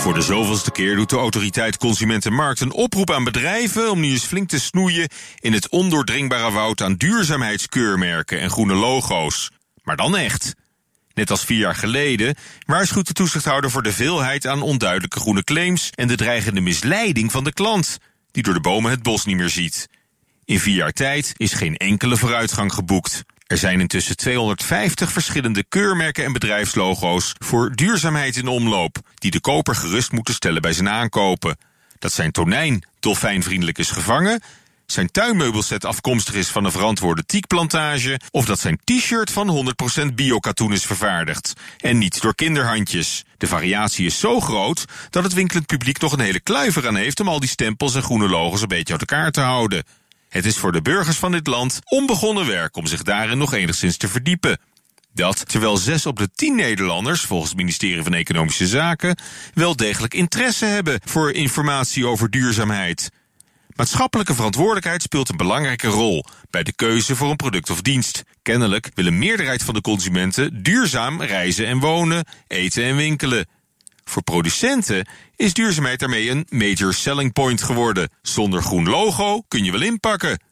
Voor de zoveelste keer doet de autoriteit Consumentenmarkt een oproep aan bedrijven om nu eens flink te snoeien in het ondoordringbare woud aan duurzaamheidskeurmerken en groene logo's. Maar dan echt. Net als vier jaar geleden waarschuwt de toezichthouder voor de veelheid aan onduidelijke groene claims en de dreigende misleiding van de klant, die door de bomen het bos niet meer ziet. In vier jaar tijd is geen enkele vooruitgang geboekt. Er zijn intussen 250 verschillende keurmerken en bedrijfslogo's voor duurzaamheid in omloop, die de koper gerust moeten stellen bij zijn aankopen. Dat zijn tonijn dolfijnvriendelijk is gevangen, zijn tuinmeubelset afkomstig is van een verantwoorde tiekplantage, of dat zijn t-shirt van 100% biokatoen is vervaardigd. En niet door kinderhandjes. De variatie is zo groot dat het winkelend publiek nog een hele kluiver aan heeft om al die stempels en groene logos een beetje uit elkaar te houden. Het is voor de burgers van dit land onbegonnen werk om zich daarin nog enigszins te verdiepen. Dat terwijl zes op de tien Nederlanders, volgens het ministerie van Economische Zaken, wel degelijk interesse hebben voor informatie over duurzaamheid. Maatschappelijke verantwoordelijkheid speelt een belangrijke rol bij de keuze voor een product of dienst. Kennelijk wil een meerderheid van de consumenten duurzaam reizen en wonen, eten en winkelen. Voor producenten is duurzaamheid daarmee een major selling point geworden. Zonder groen logo kun je wel inpakken.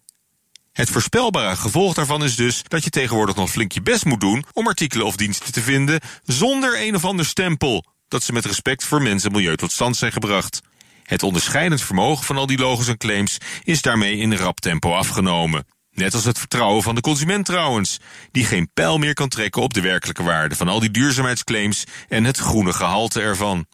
Het voorspelbare gevolg daarvan is dus dat je tegenwoordig nog flink je best moet doen om artikelen of diensten te vinden zonder een of ander stempel dat ze met respect voor mens en milieu tot stand zijn gebracht. Het onderscheidend vermogen van al die logos en claims is daarmee in rap tempo afgenomen. Net als het vertrouwen van de consument trouwens, die geen pijl meer kan trekken op de werkelijke waarde van al die duurzaamheidsclaims en het groene gehalte ervan.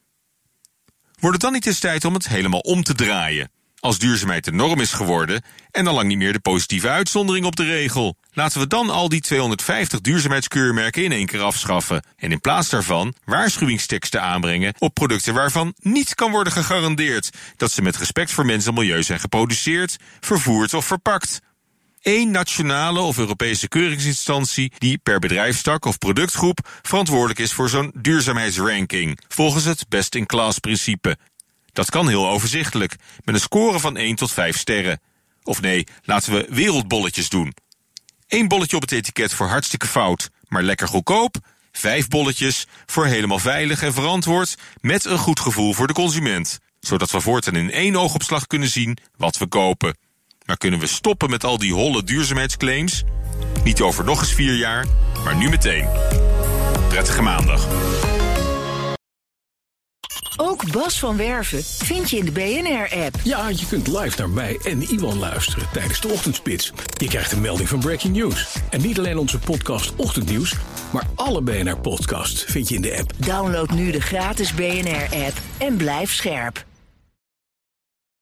Wordt het dan niet eens tijd om het helemaal om te draaien? Als duurzaamheid de norm is geworden en al lang niet meer de positieve uitzondering op de regel. Laten we dan al die 250 duurzaamheidskeurmerken in één keer afschaffen. En in plaats daarvan waarschuwingsteksten aanbrengen op producten waarvan niet kan worden gegarandeerd dat ze met respect voor mens en milieu zijn geproduceerd, vervoerd of verpakt. Eén nationale of Europese keuringsinstantie die per bedrijfstak of productgroep verantwoordelijk is voor zo'n duurzaamheidsranking, volgens het best-in-class principe. Dat kan heel overzichtelijk, met een score van 1 tot 5 sterren. Of nee, laten we wereldbolletjes doen. Eén bolletje op het etiket voor hartstikke fout, maar lekker goedkoop. Vijf bolletjes voor helemaal veilig en verantwoord, met een goed gevoel voor de consument. Zodat we voortaan in één oogopslag kunnen zien wat we kopen. Maar kunnen we stoppen met al die holle duurzaamheidsclaims? Niet over nog eens vier jaar, maar nu meteen. Prettige maandag. Ook Bas van Werven vind je in de BNR-app. Ja, je kunt live naar mij en Iwan luisteren tijdens de ochtendspits. Je krijgt een melding van Breaking News. En niet alleen onze podcast Ochtendnieuws, maar alle BNR-podcasts vind je in de app. Download nu de gratis BNR-app en blijf scherp.